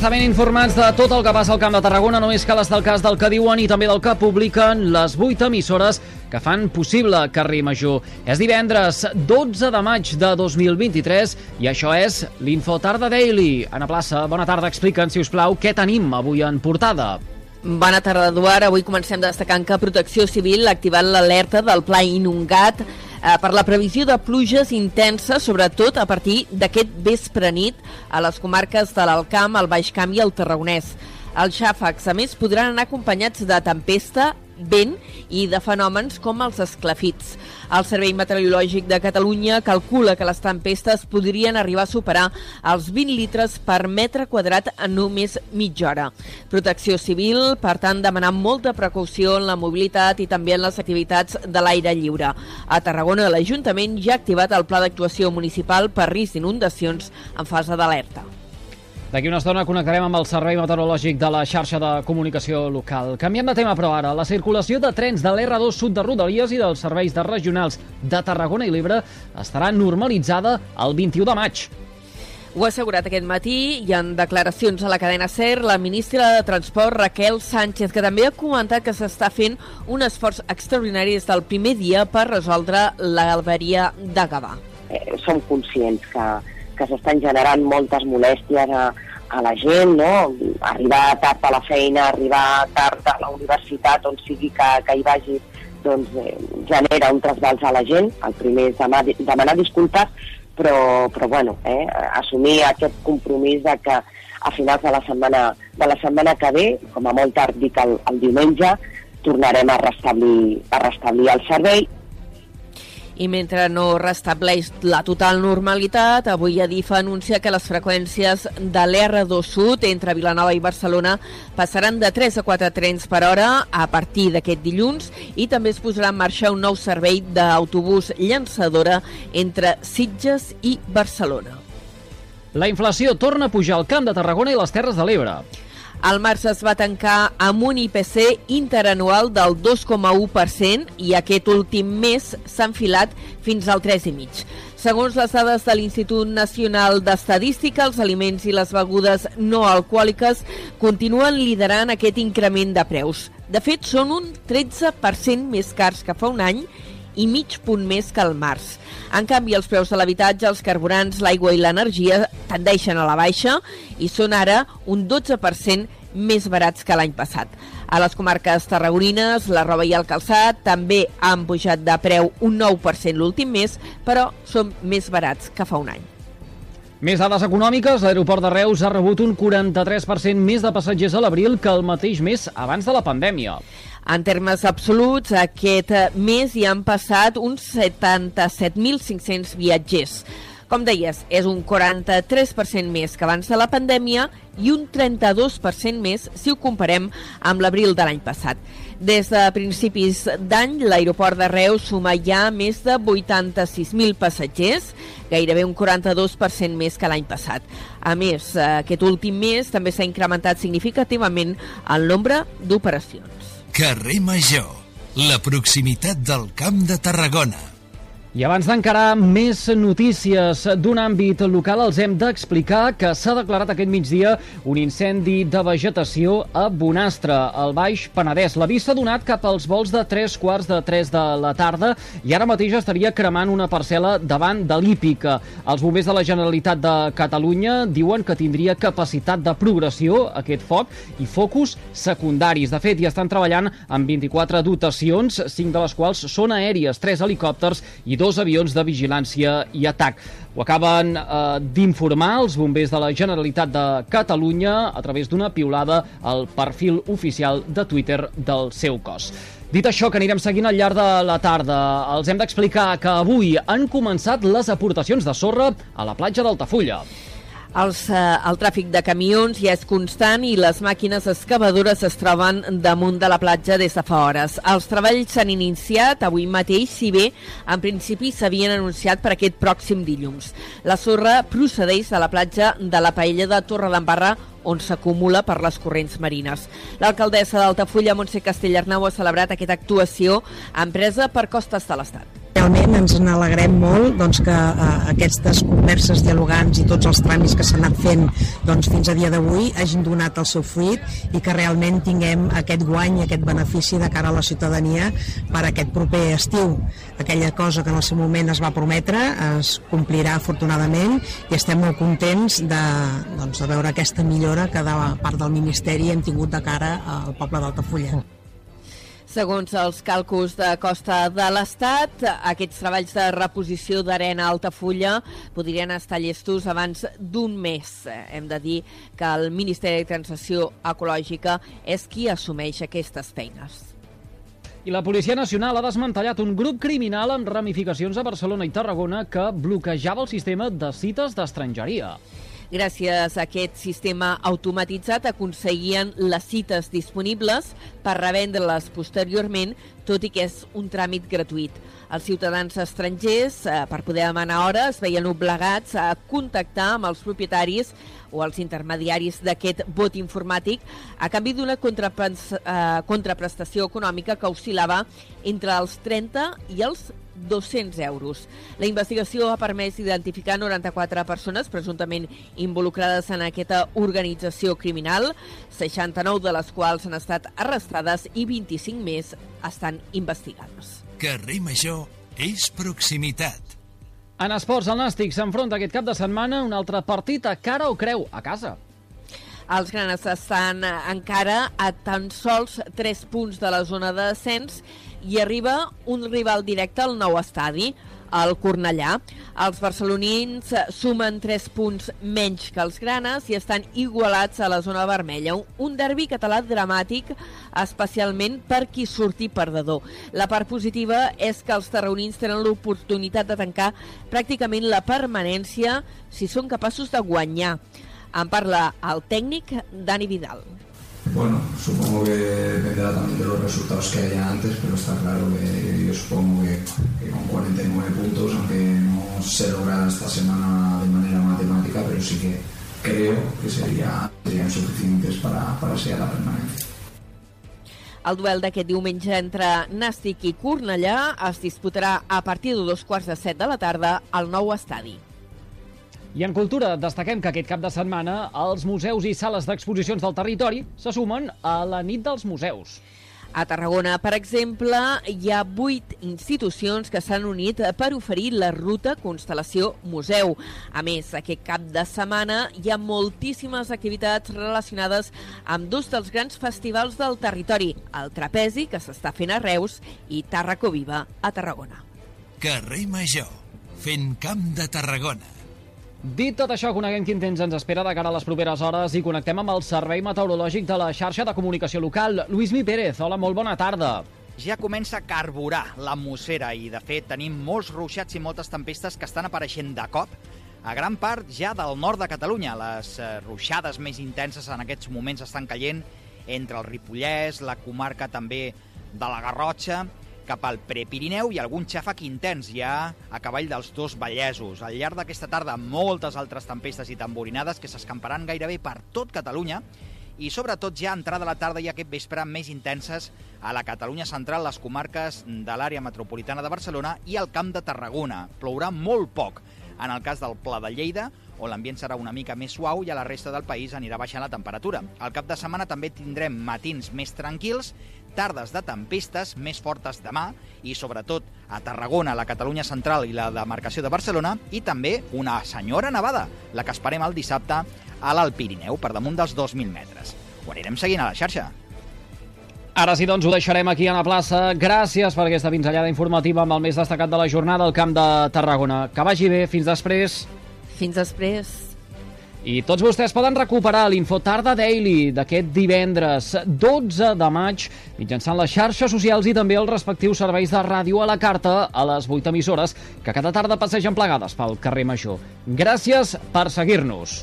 Estar ben informats de tot el que passa al Camp de Tarragona, només cal estar al cas del que diuen i també del que publiquen les vuit emissores que fan possible Carrer Major. És divendres 12 de maig de 2023 i això és l'Info Tarda Daily. Anna Plaça, bona tarda. Explica'ns, si us plau, què tenim avui en portada. Bona tarda, Eduard. Avui comencem destacant que Protecció Civil ha activat l'alerta del Pla Inundat eh, per la previsió de pluges intenses, sobretot a partir d'aquest vespre nit a les comarques de l'Alcamp, el Baix Camp i el Tarragonès. Els xàfecs, a més, podran anar acompanyats de tempesta, vent i de fenòmens com els esclafits. El Servei Meteorològic de Catalunya calcula que les tempestes podrien arribar a superar els 20 litres per metre quadrat en només mitja hora. Protecció Civil, per tant, demanant molta precaució en la mobilitat i també en les activitats de l'aire lliure. A Tarragona, l'Ajuntament ja ha activat el pla d'actuació municipal per risc d'inundacions en fase d'alerta. D'aquí una estona connectarem amb el Servei Meteorològic de la xarxa de comunicació local. Canviem de tema, però ara. La circulació de trens de l'R2 Sud de Rodalies i dels serveis de regionals de Tarragona i Libre estarà normalitzada el 21 de maig. Ho ha assegurat aquest matí i en declaracions a la cadena SER la ministra de Transport Raquel Sánchez, que també ha comentat que s'està fent un esforç extraordinari des del primer dia per resoldre l'alberia de Gavà. Eh, som conscients que que s'estan generant moltes molèsties a, a la gent, no? arribar tard a la feina, arribar tard a la universitat, on sigui que, que hi vagi, doncs eh, genera un trasbals a la gent. El primer és demanar, demanar disculpes, però, però bueno, eh, assumir aquest compromís de que a finals de la setmana, de la setmana que ve, com a molt tard dic el, el diumenge, tornarem a restablir, a restablir el servei i mentre no restableix la total normalitat, avui Adif anuncia que les freqüències de l'R2 Sud entre Vilanova i Barcelona passaran de 3 a 4 trens per hora a partir d'aquest dilluns i també es posarà en marxa un nou servei d'autobús llançadora entre Sitges i Barcelona. La inflació torna a pujar al Camp de Tarragona i les Terres de l'Ebre. El març es va tancar amb un IPC interanual del 2,1% i aquest últim mes s'ha enfilat fins al 3,5%. Segons les dades de l'Institut Nacional d'Estadística, els aliments i les begudes no alcohòliques continuen liderant aquest increment de preus. De fet, són un 13% més cars que fa un any i mig punt més que al març. En canvi, els preus de l'habitatge, els carburants, l'aigua i l'energia tendeixen a la baixa i són ara un 12% més barats que l'any passat. A les comarques tarragonines, la roba i el calçat també han pujat de preu un 9% l'últim mes, però són més barats que fa un any. Més dades econòmiques, l'aeroport de Reus ha rebut un 43% més de passatgers a l'abril que el mateix mes abans de la pandèmia. En termes absoluts, aquest mes hi han passat uns 77.500 viatgers. Com deies, és un 43% més que abans de la pandèmia i un 32% més si ho comparem amb l'abril de l'any passat. Des de principis d'any, l'aeroport de Reus suma ja més de 86.000 passatgers, gairebé un 42% més que l'any passat. A més, aquest últim mes també s'ha incrementat significativament el nombre d'operacions. Carrer Major, la proximitat del Camp de Tarragona. I abans d'encarar més notícies d'un àmbit local, els hem d'explicar que s'ha declarat aquest migdia un incendi de vegetació a Bonastre, al Baix Penedès. L'avís s'ha donat cap als vols de 3 quarts de 3 de la tarda i ara mateix estaria cremant una parcel·la davant de l'Hípica. Els bombers de la Generalitat de Catalunya diuen que tindria capacitat de progressió aquest foc i focus secundaris. De fet, hi estan treballant amb 24 dotacions, 5 de les quals són aèries, 3 helicòpters i dos avions de vigilància i atac. Ho acaben eh, d'informar els bombers de la Generalitat de Catalunya a través d'una piulada al perfil oficial de Twitter del seu cos. Dit això, que anirem seguint al llarg de la tarda, els hem d'explicar que avui han començat les aportacions de sorra a la platja d'Altafulla. Els, eh, el tràfic de camions ja és constant i les màquines excavadores es troben damunt de la platja des de fa hores. Els treballs s'han iniciat avui mateix, si bé en principi s'havien anunciat per aquest pròxim dilluns. La sorra procedeix de la platja de la Paella de Torre d'Embarra on s'acumula per les corrents marines. L'alcaldessa d'Altafulla, Montse Castellarnau, ha celebrat aquesta actuació empresa per costes de l'Estat. Realment ens n'alegrem molt doncs, que eh, aquestes converses dialogants i tots els tràmits que s'han anat fent doncs, fins a dia d'avui hagin donat el seu fruit i que realment tinguem aquest guany, aquest benefici de cara a la ciutadania per aquest proper estiu. Aquella cosa que en el seu moment es va prometre es complirà afortunadament i estem molt contents de, doncs, de veure aquesta millora que de part del Ministeri hem tingut de cara al poble d'Altafulla. Segons els càlculs de Costa de l'Estat, aquests treballs de reposició d'arena a Altafulla podrien estar llestos abans d'un mes. Hem de dir que el Ministeri de Transició Ecològica és qui assumeix aquestes feines. I la Policia Nacional ha desmantellat un grup criminal amb ramificacions a Barcelona i Tarragona que bloquejava el sistema de cites d'estrangeria. Gràcies a aquest sistema automatitzat aconseguien les cites disponibles per revendre-les posteriorment, tot i que és un tràmit gratuït. Els ciutadans estrangers, eh, per poder demanar hores, es veien obligats a contactar amb els propietaris o els intermediaris d'aquest vot informàtic a canvi d'una eh, contraprestació econòmica que oscil·lava entre els 30 i els 200 euros. La investigació ha permès identificar 94 persones presumptament involucrades en aquesta organització criminal, 69 de les quals han estat arrestades i 25 més estan investigades. Carrer Major és proximitat. En esports, el Nàstic s'enfronta aquest cap de setmana a un altre partit a cara o creu, a casa. Els granes estan encara a tan sols 3 punts de la zona de descens i arriba un rival directe al nou estadi, el Cornellà. Els barcelonins sumen 3 punts menys que els granes i estan igualats a la zona vermella. Un derbi català dramàtic, especialment per qui surti perdedor. La part positiva és que els tarraonins tenen l'oportunitat de tancar pràcticament la permanència si són capaços de guanyar. En parla el tècnic Dani Vidal. Bueno, supongo que dependerá también de los resultados que haya antes, pero está claro que yo supongo que, que con 49 puntos, aunque no se logra esta semana de manera matemática, pero sí que creo que sería, serían suficientes para, para ser la permanencia. El duel d'aquest diumenge entre Nàstic i Cornellà es disputarà a partir de dos quarts de set de la tarda al nou estadi. I en cultura destaquem que aquest cap de setmana els museus i sales d'exposicions del territori se sumen a la nit dels museus. A Tarragona, per exemple, hi ha vuit institucions que s'han unit per oferir la ruta Constel·lació Museu. A més, aquest cap de setmana hi ha moltíssimes activitats relacionades amb dos dels grans festivals del territori, el Trapezi, que s'està fent a Reus, i Tarraco Viva, a Tarragona. Carrer Major, fent camp de Tarragona. Dit tot això, coneguem quin temps ens espera de cara a les properes hores i connectem amb el Servei Meteorològic de la xarxa de comunicació local. Lluís Mi Pérez, hola, molt bona tarda. Ja comença a carburar l'atmosfera i, de fet, tenim molts ruixats i moltes tempestes que estan apareixent de cop a gran part ja del nord de Catalunya. Les eh, ruixades més intenses en aquests moments estan caient entre el Ripollès, la comarca també de la Garrotxa, cap al Prepirineu i algun xàfec intens ja a cavall dels dos Vallesos. Al llarg d'aquesta tarda, moltes altres tempestes i tamborinades que s'escamparan gairebé per tot Catalunya i sobretot ja entrada a la tarda i aquest vespre més intenses a la Catalunya central, les comarques de l'àrea metropolitana de Barcelona i al Camp de Tarragona. Plourà molt poc en el cas del Pla de Lleida, on l'ambient serà una mica més suau i a la resta del país anirà baixant la temperatura. Al cap de setmana també tindrem matins més tranquils tardes de tempestes més fortes demà i sobretot a Tarragona, la Catalunya central i la demarcació de Barcelona i també una senyora nevada, la que esperem el dissabte a l'Alt Pirineu per damunt dels 2.000 metres. Ho anirem seguint a la xarxa. Ara sí, doncs, ho deixarem aquí a la plaça. Gràcies per aquesta pinzellada informativa amb el més destacat de la jornada al Camp de Tarragona. Que vagi bé. Fins després. Fins després. I tots vostès poden recuperar l'Infotarda Daily d'aquest divendres 12 de maig mitjançant les xarxes socials i també els respectius serveis de ràdio a la carta a les 8 emissores que cada tarda passegen plegades pel carrer Major. Gràcies per seguir-nos.